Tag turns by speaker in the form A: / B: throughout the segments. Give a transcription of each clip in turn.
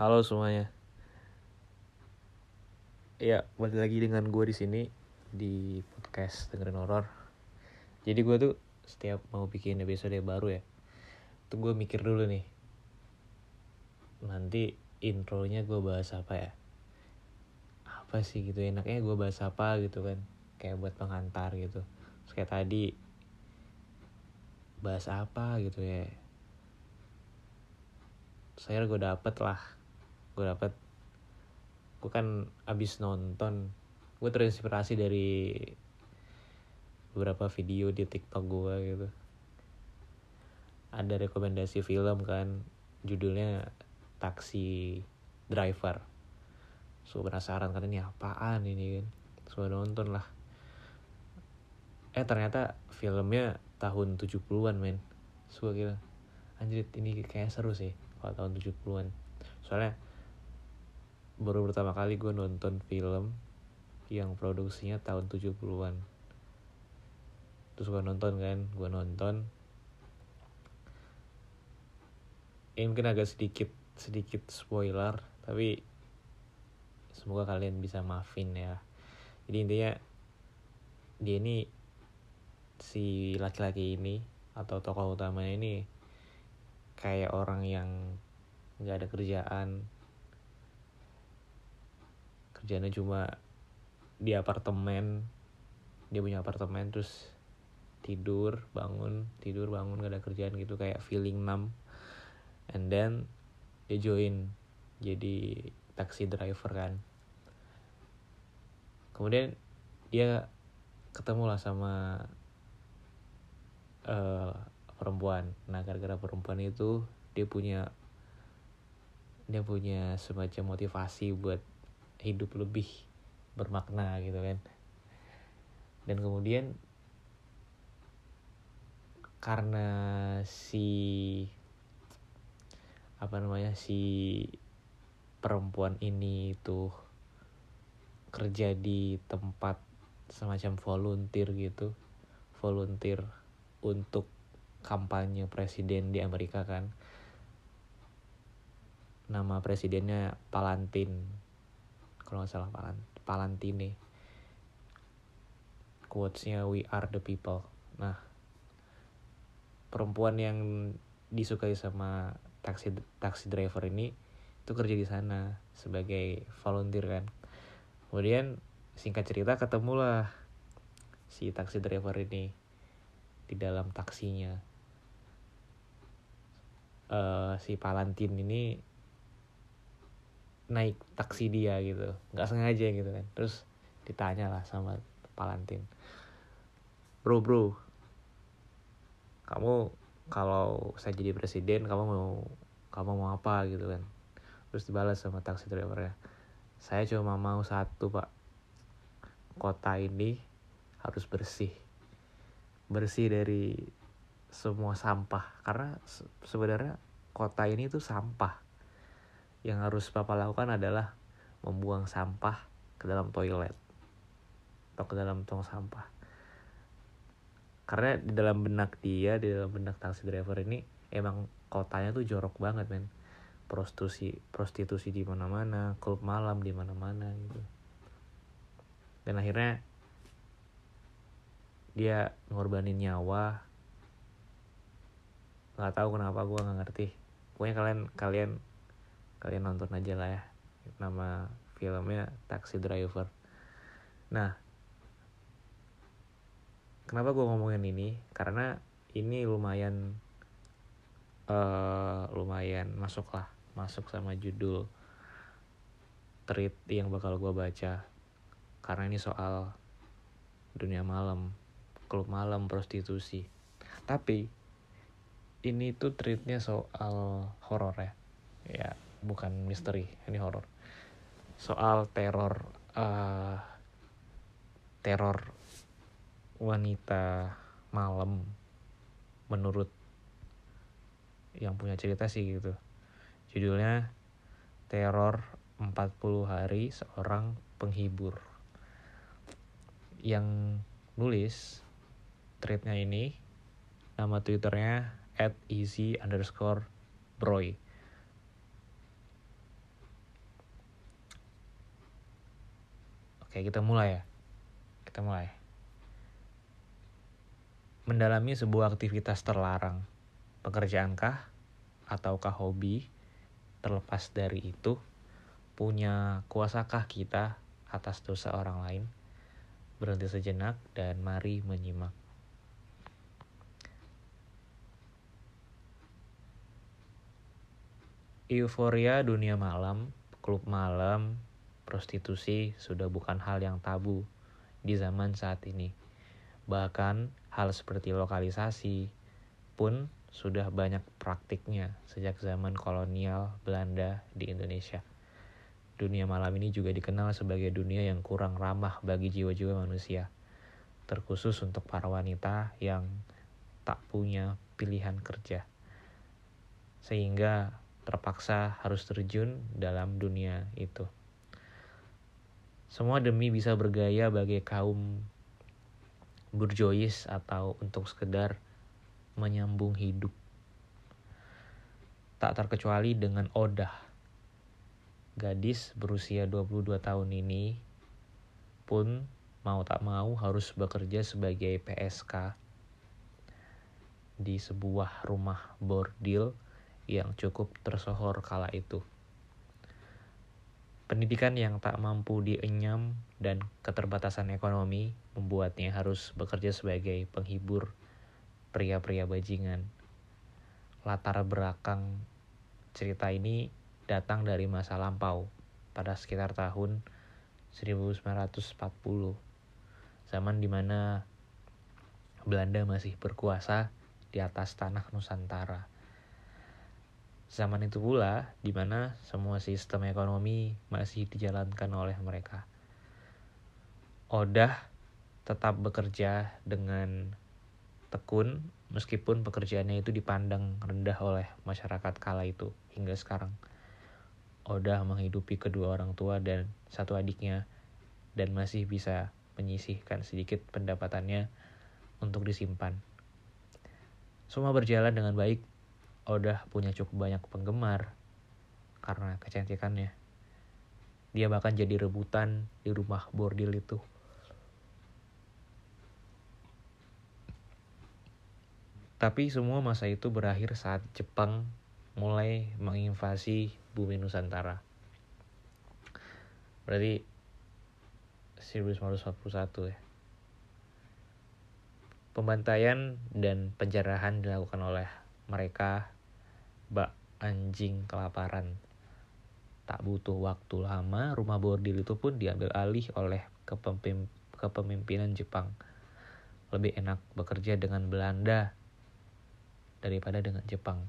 A: Halo semuanya. Ya, balik lagi dengan gue di sini di podcast dengerin horor. Jadi gue tuh setiap mau bikin episode baru ya, tuh gue mikir dulu nih. Nanti intronya gue bahas apa ya? Apa sih gitu enaknya gue bahas apa gitu kan? Kayak buat pengantar gitu. Terus kayak tadi bahas apa gitu ya? Saya gue dapet lah gue dapet gue kan abis nonton gue terinspirasi dari beberapa video di tiktok gue gitu. Ada rekomendasi film kan judulnya taksi driver. So penasaran kan ini apaan ini kan? So nonton lah. Eh ternyata filmnya tahun 70-an men. So kira anjir ini kayak seru sih kalau tahun 70-an soalnya baru pertama kali gue nonton film yang produksinya tahun 70-an terus gue nonton kan gue nonton. Ini mungkin agak sedikit sedikit spoiler tapi semoga kalian bisa maafin ya. Jadi intinya dia ini si laki-laki ini atau tokoh utamanya ini kayak orang yang nggak ada kerjaan kerjanya cuma di apartemen dia punya apartemen terus tidur bangun tidur bangun gak ada kerjaan gitu kayak feeling numb. And then dia join. Jadi taksi driver kan. Kemudian dia ketemu lah sama uh, perempuan. Nah gara-gara perempuan itu dia punya dia punya semacam motivasi buat hidup lebih bermakna gitu kan. Dan kemudian karena si apa namanya si perempuan ini tuh kerja di tempat semacam volunteer gitu volunteer untuk kampanye presiden di Amerika kan. Nama presidennya Palantin kalau nggak salah Palantine quotesnya we are the people. Nah perempuan yang disukai sama taksi taksi driver ini itu kerja di sana sebagai volunteer kan. Kemudian singkat cerita ketemulah si taksi driver ini di dalam taksinya. Uh, si Palantin ini naik taksi dia gitu. Nggak sengaja gitu kan. Terus ditanya lah sama Palantin. Bro bro. Kamu kalau saya jadi presiden kamu mau kamu mau apa gitu kan. Terus dibalas sama taksi drivernya. Saya cuma mau satu pak. Kota ini harus bersih. Bersih dari semua sampah. Karena sebenarnya kota ini tuh sampah yang harus papa lakukan adalah membuang sampah ke dalam toilet atau ke dalam tong sampah. Karena di dalam benak dia di dalam benak taksi driver ini emang kotanya tuh jorok banget men. Prostitusi prostitusi di mana-mana klub malam di mana-mana gitu. Dan akhirnya dia ngorbanin nyawa. Nggak tahu kenapa gue nggak ngerti. Pokoknya kalian kalian kalian nonton aja lah ya nama filmnya Taxi Driver. Nah kenapa gue ngomongin ini? Karena ini lumayan uh, lumayan masuk lah masuk sama judul treat yang bakal gue baca. Karena ini soal dunia malam klub malam prostitusi. Tapi ini tuh treatnya soal horor ya. Ya bukan misteri ini horor. Soal teror uh, teror wanita malam menurut yang punya cerita sih gitu. Judulnya teror 40 hari seorang penghibur. Yang nulis tweetnya ini nama twitternya at easy underscore broy Oke, kita mulai ya. Kita mulai. Mendalami sebuah aktivitas terlarang. Pekerjaankah? Ataukah hobi? Terlepas dari itu, punya kuasakah kita atas dosa orang lain? Berhenti sejenak dan mari menyimak. Euforia dunia malam, klub malam, prostitusi sudah bukan hal yang tabu di zaman saat ini. Bahkan hal seperti lokalisasi pun sudah banyak praktiknya sejak zaman kolonial Belanda di Indonesia. Dunia malam ini juga dikenal sebagai dunia yang kurang ramah bagi jiwa-jiwa manusia, terkhusus untuk para wanita yang tak punya pilihan kerja. Sehingga terpaksa harus terjun dalam dunia itu. Semua demi bisa bergaya bagi kaum burjois atau untuk sekedar menyambung hidup. Tak terkecuali dengan Odah. Gadis berusia 22 tahun ini pun mau tak mau harus bekerja sebagai PSK di sebuah rumah bordil yang cukup tersohor kala itu. Pendidikan yang tak mampu dienyam dan keterbatasan ekonomi membuatnya harus bekerja sebagai penghibur pria-pria bajingan. Latar belakang cerita ini datang dari masa lampau pada sekitar tahun 1940, zaman di mana Belanda masih berkuasa di atas tanah Nusantara. Zaman itu pula di mana semua sistem ekonomi masih dijalankan oleh mereka. Odah tetap bekerja dengan tekun meskipun pekerjaannya itu dipandang rendah oleh masyarakat kala itu hingga sekarang. Odah menghidupi kedua orang tua dan satu adiknya dan masih bisa menyisihkan sedikit pendapatannya untuk disimpan. Semua berjalan dengan baik Odah punya cukup banyak penggemar karena kecantikannya. Dia bahkan jadi rebutan di rumah bordil itu. Tapi semua masa itu berakhir saat Jepang mulai menginvasi bumi Nusantara. Berarti 1941 ya. Pembantaian dan penjarahan dilakukan oleh mereka anjing kelaparan. Tak butuh waktu lama, rumah bordil itu pun diambil alih oleh kepemimpinan Jepang. Lebih enak bekerja dengan Belanda daripada dengan Jepang.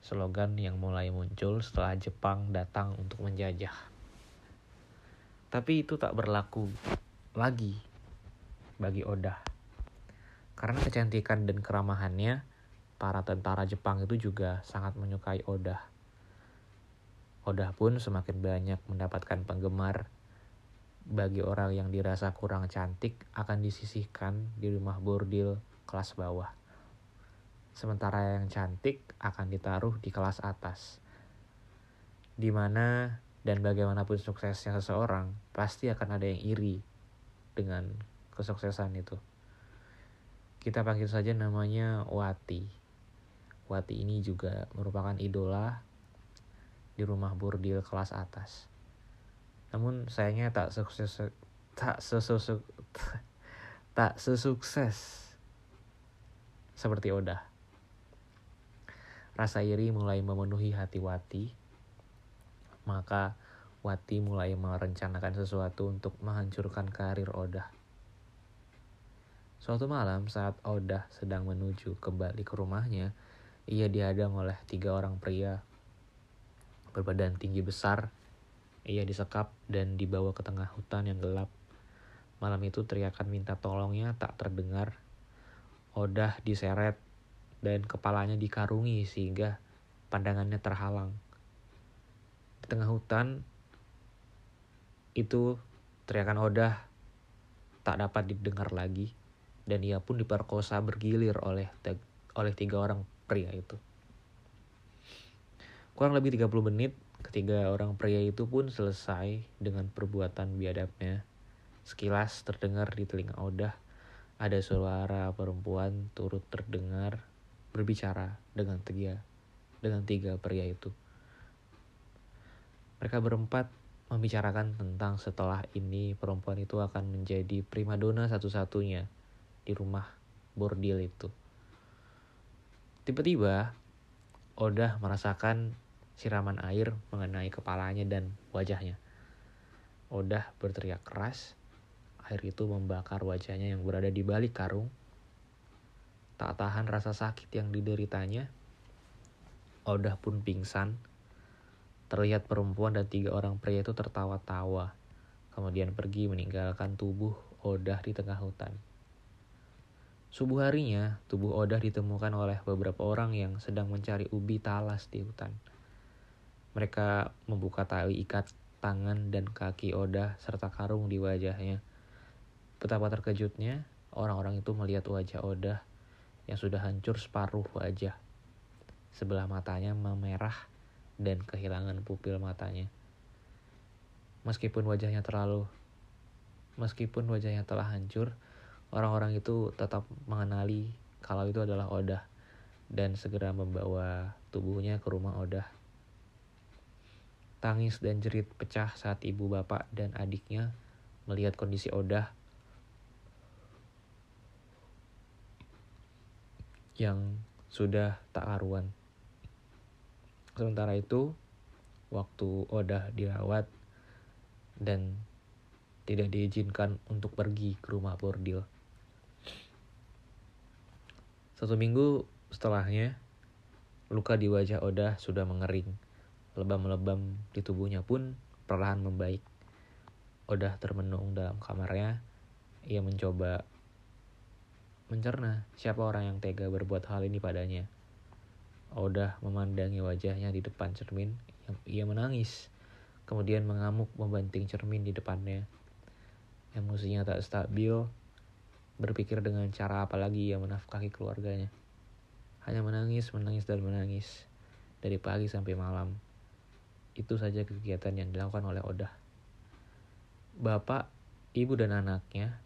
A: Slogan yang mulai muncul setelah Jepang datang untuk menjajah. Tapi itu tak berlaku lagi bagi Oda. Karena kecantikan dan keramahannya, para tentara Jepang itu juga sangat menyukai Oda. Oda pun semakin banyak mendapatkan penggemar. Bagi orang yang dirasa kurang cantik akan disisihkan di rumah bordil kelas bawah. Sementara yang cantik akan ditaruh di kelas atas. Di mana dan bagaimanapun suksesnya seseorang, pasti akan ada yang iri dengan kesuksesan itu. Kita panggil saja namanya Wati. Wati ini juga merupakan idola di rumah bordil kelas atas. Namun sayangnya tak sukses tak sesuk tak sesukses seperti Oda. Rasa iri mulai memenuhi hati Wati. Maka Wati mulai merencanakan sesuatu untuk menghancurkan karir Oda. Suatu malam saat Oda sedang menuju kembali ke rumahnya, ia dihadang oleh tiga orang pria berbadan tinggi besar. Ia disekap dan dibawa ke tengah hutan yang gelap. Malam itu teriakan minta tolongnya tak terdengar. Odah diseret dan kepalanya dikarungi sehingga pandangannya terhalang. Di tengah hutan itu teriakan Odah tak dapat didengar lagi dan ia pun diperkosa bergilir oleh oleh tiga orang pria itu. Kurang lebih 30 menit Ketiga orang pria itu pun selesai dengan perbuatan biadabnya. Sekilas terdengar di telinga Odah ada suara perempuan turut terdengar berbicara dengan tiga dengan tiga pria itu. Mereka berempat membicarakan tentang setelah ini perempuan itu akan menjadi primadona satu-satunya di rumah bordil itu. Tiba-tiba Odah merasakan siraman air mengenai kepalanya dan wajahnya. Odah berteriak keras. Air itu membakar wajahnya yang berada di balik karung. Tak tahan rasa sakit yang dideritanya, Odah pun pingsan. Terlihat perempuan dan tiga orang pria itu tertawa-tawa, kemudian pergi meninggalkan tubuh Odah di tengah hutan. Subuh harinya, tubuh Odah ditemukan oleh beberapa orang yang sedang mencari ubi talas di hutan. Mereka membuka tali ikat tangan dan kaki Oda serta karung di wajahnya. Betapa terkejutnya orang-orang itu melihat wajah Oda yang sudah hancur separuh wajah. Sebelah matanya memerah dan kehilangan pupil matanya. Meskipun wajahnya terlalu meskipun wajahnya telah hancur, orang-orang itu tetap mengenali kalau itu adalah Oda dan segera membawa tubuhnya ke rumah Oda Tangis dan jerit pecah saat ibu bapak dan adiknya melihat kondisi Odah yang sudah tak karuan. Sementara itu, waktu Odah dirawat dan tidak diizinkan untuk pergi ke rumah bordil. Satu minggu setelahnya, luka di wajah Odah sudah mengering lebam-lebam di tubuhnya pun perlahan membaik. Odah termenung dalam kamarnya, ia mencoba mencerna siapa orang yang tega berbuat hal ini padanya. Odah memandangi wajahnya di depan cermin, ia menangis, kemudian mengamuk membanting cermin di depannya. Emosinya tak stabil, berpikir dengan cara apa lagi ia menafkahi keluarganya. Hanya menangis, menangis, dan menangis. Dari pagi sampai malam. Itu saja kegiatan yang dilakukan oleh Oda. Bapak, ibu dan anaknya,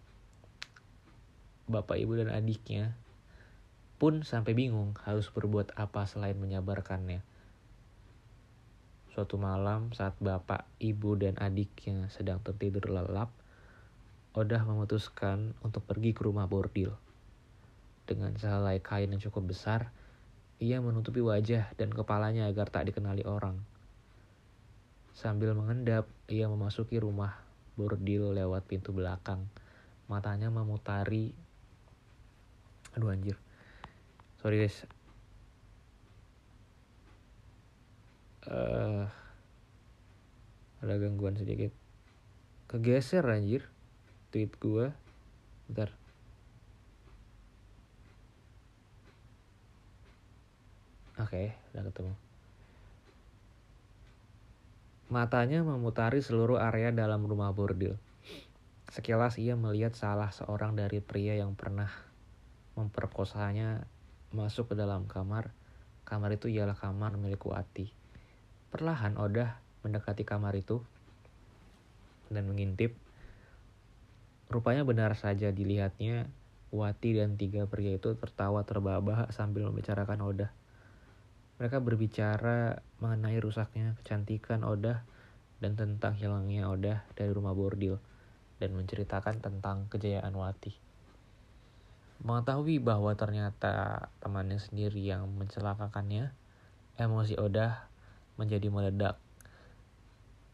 A: bapak, ibu dan adiknya pun sampai bingung harus berbuat apa selain menyabarkannya. Suatu malam saat bapak, ibu, dan adiknya sedang tertidur lelap, Odah memutuskan untuk pergi ke rumah bordil. Dengan sehelai kain yang cukup besar, ia menutupi wajah dan kepalanya agar tak dikenali orang. Sambil mengendap, ia memasuki rumah bordil lewat pintu belakang. Matanya memutari. Aduh anjir. Sorry guys. Uh, ada gangguan sedikit. Kegeser anjir. Tweet gue. Bentar. Oke, okay, udah ketemu. Matanya memutari seluruh area dalam rumah bordil. Sekilas ia melihat salah seorang dari pria yang pernah memperkosanya masuk ke dalam kamar. Kamar itu ialah kamar milik Wati. Perlahan Odah mendekati kamar itu dan mengintip. Rupanya benar saja dilihatnya Wati dan tiga pria itu tertawa terbahak sambil membicarakan Odah. Mereka berbicara mengenai rusaknya kecantikan Odah dan tentang hilangnya Odah dari rumah bordil dan menceritakan tentang kejayaan Wati. Mengetahui bahwa ternyata temannya sendiri yang mencelakakannya, emosi Odah menjadi meledak.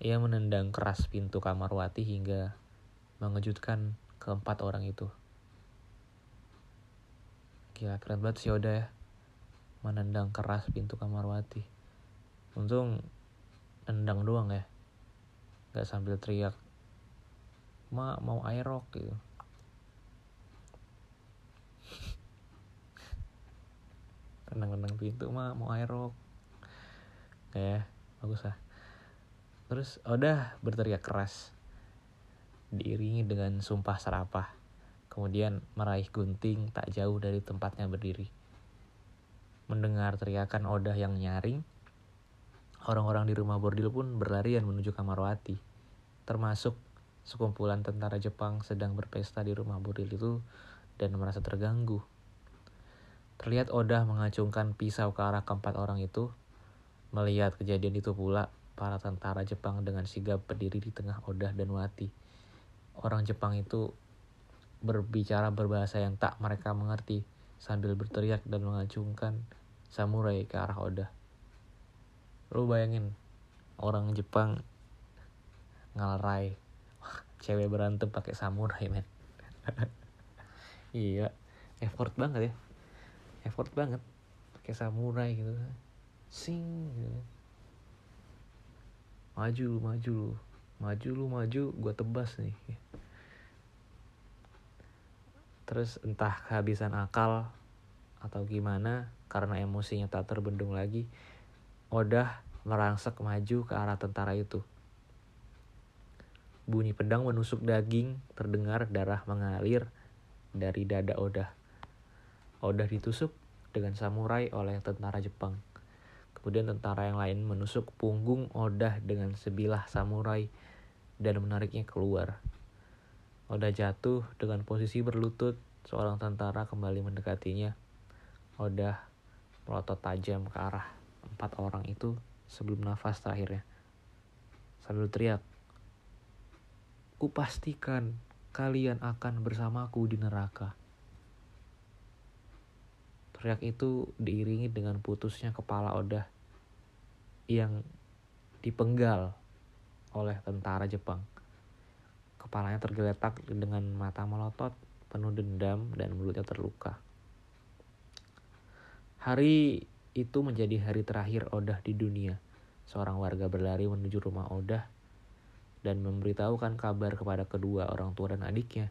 A: Ia menendang keras pintu kamar Wati hingga mengejutkan keempat orang itu. Gila keren banget si Oda ya menendang keras pintu kamar Wati. Untung nendang doang ya. Gak sambil teriak. Ma mau aerok gitu. Tendang-tendang pintu ma mau aerok. Kayak bagus lah. Terus udah berteriak keras. Diiringi dengan sumpah serapah. Kemudian meraih gunting tak jauh dari tempatnya berdiri. Mendengar teriakan Odah yang nyaring, Orang-orang di rumah bordil pun berlarian menuju kamar Wati. Termasuk sekumpulan tentara Jepang sedang berpesta di rumah bordil itu dan merasa terganggu. Terlihat Oda mengacungkan pisau ke arah keempat orang itu. Melihat kejadian itu pula, para tentara Jepang dengan sigap berdiri di tengah Oda dan Wati. Orang Jepang itu berbicara berbahasa yang tak mereka mengerti sambil berteriak dan mengacungkan samurai ke arah Oda. Lu bayangin orang Jepang ngalerai cewek berantem pakai samurai men. iya, effort banget ya. Effort banget pakai samurai gitu. Sing gitu. Maju maju. Maju lu, maju, gua tebas nih. Terus entah kehabisan akal atau gimana karena emosinya tak terbendung lagi, Odah merangsek maju ke arah tentara itu. Bunyi pedang menusuk daging, terdengar darah mengalir dari dada Odah. Odah ditusuk dengan samurai oleh tentara Jepang. Kemudian tentara yang lain menusuk punggung Odah dengan sebilah samurai dan menariknya keluar. Oda jatuh dengan posisi berlutut, seorang tentara kembali mendekatinya. Oda melotot tajam ke arah empat orang itu sebelum nafas terakhirnya. Sambil teriak, Kupastikan kalian akan bersamaku di neraka. Teriak itu diiringi dengan putusnya kepala Oda yang dipenggal oleh tentara Jepang. Kepalanya tergeletak dengan mata melotot, penuh dendam, dan mulutnya terluka. Hari itu menjadi hari terakhir Odah di dunia. Seorang warga berlari menuju rumah Odah dan memberitahukan kabar kepada kedua orang tua dan adiknya.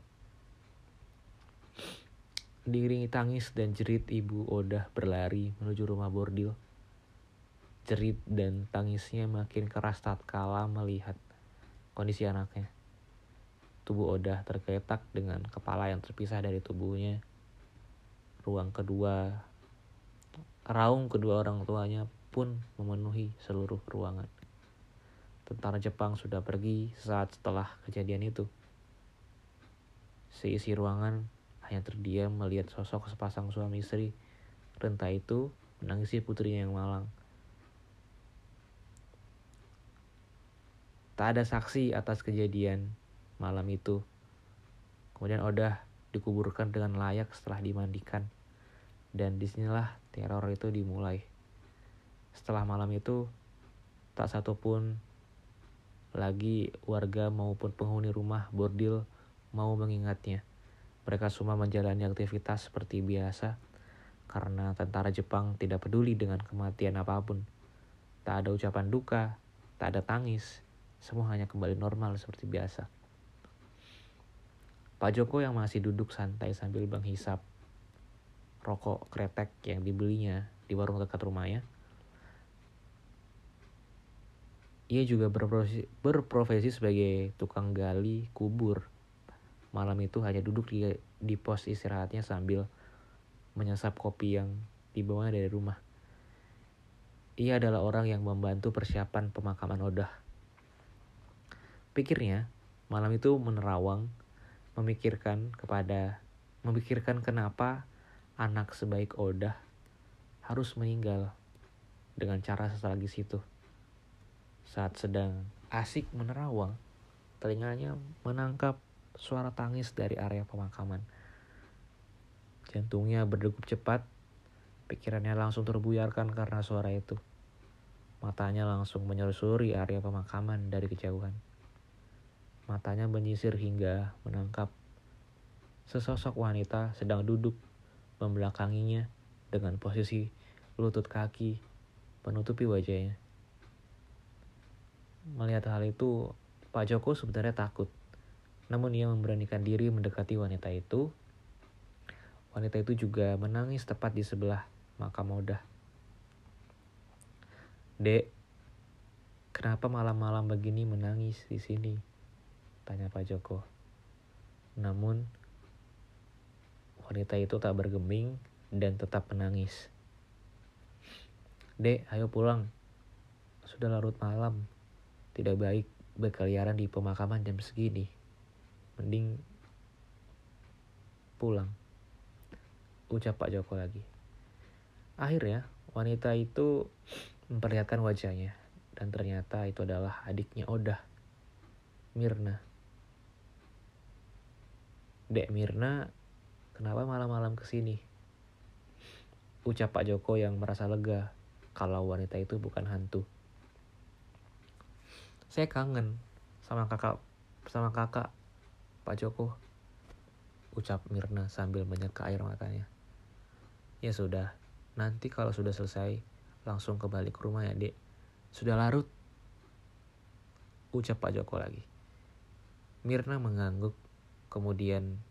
A: Diiringi tangis dan jerit ibu Odah berlari menuju rumah bordil. Jerit dan tangisnya makin keras tatkala melihat kondisi anaknya. Tubuh Oda tergeletak dengan kepala yang terpisah dari tubuhnya. Ruang kedua, raung kedua orang tuanya pun memenuhi seluruh ruangan. Tentara Jepang sudah pergi saat setelah kejadian itu. Seisi ruangan hanya terdiam melihat sosok sepasang suami istri renta itu menangisi putrinya yang malang. Tak ada saksi atas kejadian malam itu. Kemudian Oda dikuburkan dengan layak setelah dimandikan. Dan di sinilah teror itu dimulai. Setelah malam itu, tak satu pun lagi warga maupun penghuni rumah bordil mau mengingatnya. Mereka semua menjalani aktivitas seperti biasa karena tentara Jepang tidak peduli dengan kematian apa pun. Tak ada ucapan duka, tak ada tangis, semua hanya kembali normal seperti biasa. Pak Joko yang masih duduk santai sambil menghisap rokok kretek yang dibelinya di warung dekat rumahnya. Ia juga berprofesi, berprofesi sebagai tukang gali kubur. Malam itu hanya duduk di, di pos istirahatnya sambil menyesap kopi yang dibawanya dari rumah. Ia adalah orang yang membantu persiapan pemakaman Odah. Pikirnya, malam itu menerawang memikirkan kepada memikirkan kenapa anak sebaik Oda harus meninggal dengan cara setragis itu. Saat sedang asik menerawang, telinganya menangkap suara tangis dari area pemakaman. Jantungnya berdegup cepat, pikirannya langsung terbuyarkan karena suara itu. Matanya langsung menyelusuri area pemakaman dari kejauhan. Matanya menyisir hingga menangkap sesosok wanita sedang duduk membelakanginya dengan posisi lutut kaki menutupi wajahnya. Melihat hal itu, Pak Joko sebenarnya takut. Namun ia memberanikan diri mendekati wanita itu. Wanita itu juga menangis tepat di sebelah makam Odah. Dek, kenapa malam-malam begini menangis di sini? Tanya Pak Joko. Namun, wanita itu tak bergeming dan tetap menangis. Dek, ayo pulang. Sudah larut malam. Tidak baik berkeliaran di pemakaman jam segini. Mending pulang. Ucap Pak Joko lagi. Akhirnya, wanita itu memperlihatkan wajahnya. Dan ternyata itu adalah adiknya Odah, Mirna. Dek Mirna, kenapa malam-malam ke sini? Ucap Pak Joko yang merasa lega kalau wanita itu bukan hantu. Saya kangen sama kakak sama kakak Pak Joko. Ucap Mirna sambil menyeka air matanya. Ya sudah, nanti kalau sudah selesai langsung kembali ke rumah ya dek. Sudah larut. Ucap Pak Joko lagi. Mirna mengangguk Kemudian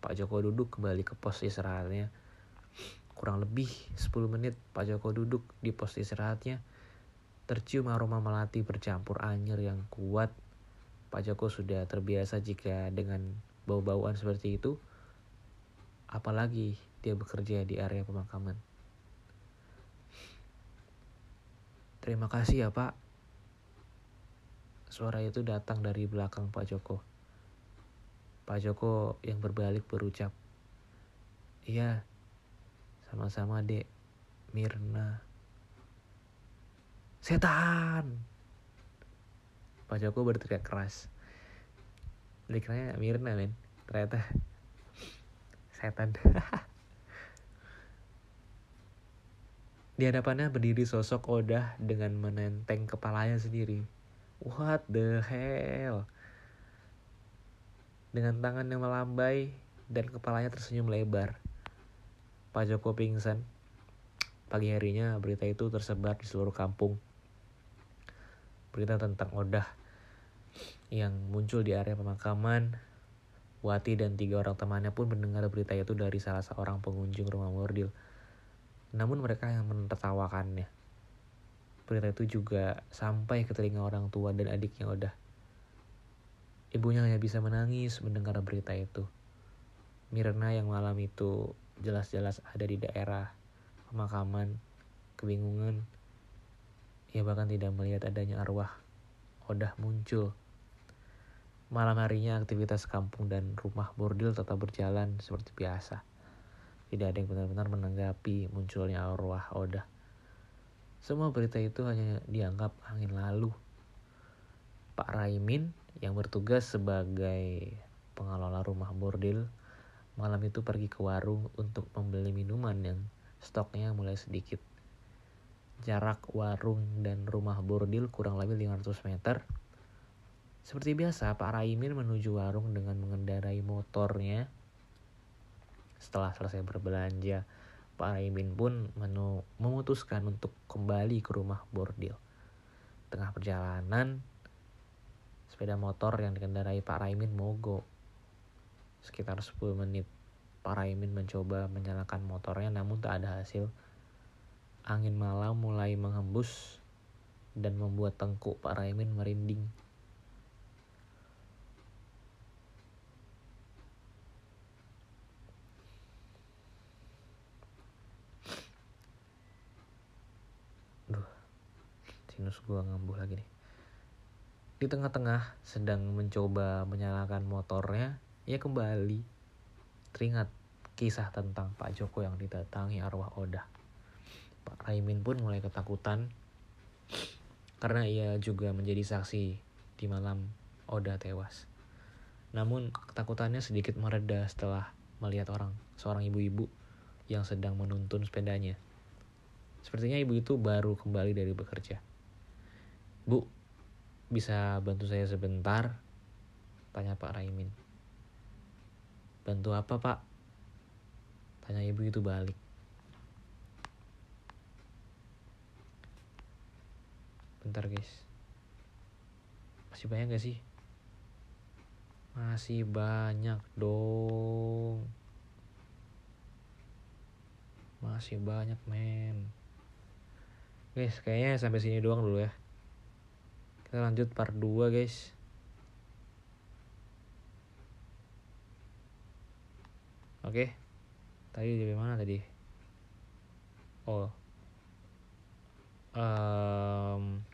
A: Pak Joko duduk kembali ke pos istirahatnya. Kurang lebih 10 menit Pak Joko duduk di pos istirahatnya. Tercium aroma melati bercampur anyir yang kuat. Pak Joko sudah terbiasa jika dengan bau-bauan seperti itu. Apalagi dia bekerja di area pemakaman. Terima kasih ya Pak. Suara itu datang dari belakang Pak Joko. Pak Joko yang berbalik berucap, Iya, sama-sama dek, Mirna. Setan! Pak Joko berteriak keras. Dikiranya Mirna men, ternyata setan. Di hadapannya berdiri sosok Odah dengan menenteng kepalanya sendiri. What the hell? Dengan tangan yang melambai dan kepalanya tersenyum lebar. Pak Joko pingsan. Pagi harinya berita itu tersebar di seluruh kampung. Berita tentang Odah yang muncul di area pemakaman. Wati dan tiga orang temannya pun mendengar berita itu dari salah seorang pengunjung rumah bordil. Namun mereka yang menertawakannya. Berita itu juga sampai ke telinga orang tua dan adiknya Odah. Ibunya hanya bisa menangis mendengar berita itu. Mirna yang malam itu jelas-jelas ada di daerah pemakaman, kebingungan. Ia bahkan tidak melihat adanya arwah Odah muncul. Malam harinya aktivitas kampung dan rumah bordil tetap berjalan seperti biasa. Tidak ada yang benar-benar menanggapi munculnya arwah Odah. Semua berita itu hanya dianggap angin lalu. Pak Raimin yang bertugas sebagai pengelola rumah bordil malam itu pergi ke warung untuk membeli minuman yang stoknya mulai sedikit. Jarak warung dan rumah bordil kurang lebih 500 meter. Seperti biasa, Pak Raimin menuju warung dengan mengendarai motornya. Setelah selesai berbelanja, Pak Raimin pun memutuskan untuk kembali ke rumah bordil. Tengah perjalanan, sepeda motor yang dikendarai Pak Raimin mogok. Sekitar 10 menit, Pak Raimin mencoba menyalakan motornya namun tak ada hasil. Angin malam mulai menghembus dan membuat tengkuk Pak Raimin merinding. Duh, sinus gua ngambuh lagi nih. Di tengah-tengah sedang mencoba menyalakan motornya, ia kembali teringat kisah tentang Pak Joko yang didatangi arwah Oda. Pak Raimin pun mulai ketakutan karena ia juga menjadi saksi di malam Oda tewas. Namun ketakutannya sedikit mereda setelah melihat orang seorang ibu-ibu yang sedang menuntun sepedanya. Sepertinya ibu itu baru kembali dari bekerja. Bu, bisa bantu saya sebentar? Tanya Pak Raimin. Bantu apa pak? Tanya ibu itu balik. Bentar guys. Masih banyak gak sih? Masih banyak dong. Masih banyak men. Guys, kayaknya sampai sini doang dulu ya kita lanjut part 2 guys. Oke. Tadi di mana tadi? Oh. Um,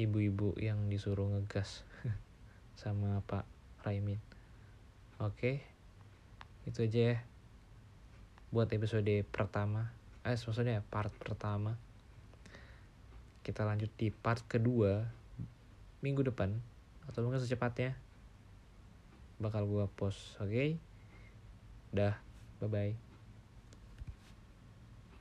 A: ibu-ibu yang disuruh ngegas sama Pak Raimin. Oke. Itu aja ya. Buat episode pertama. Eh maksudnya part pertama. Kita lanjut di part kedua minggu depan atau mungkin secepatnya bakal gua post oke okay? dah bye bye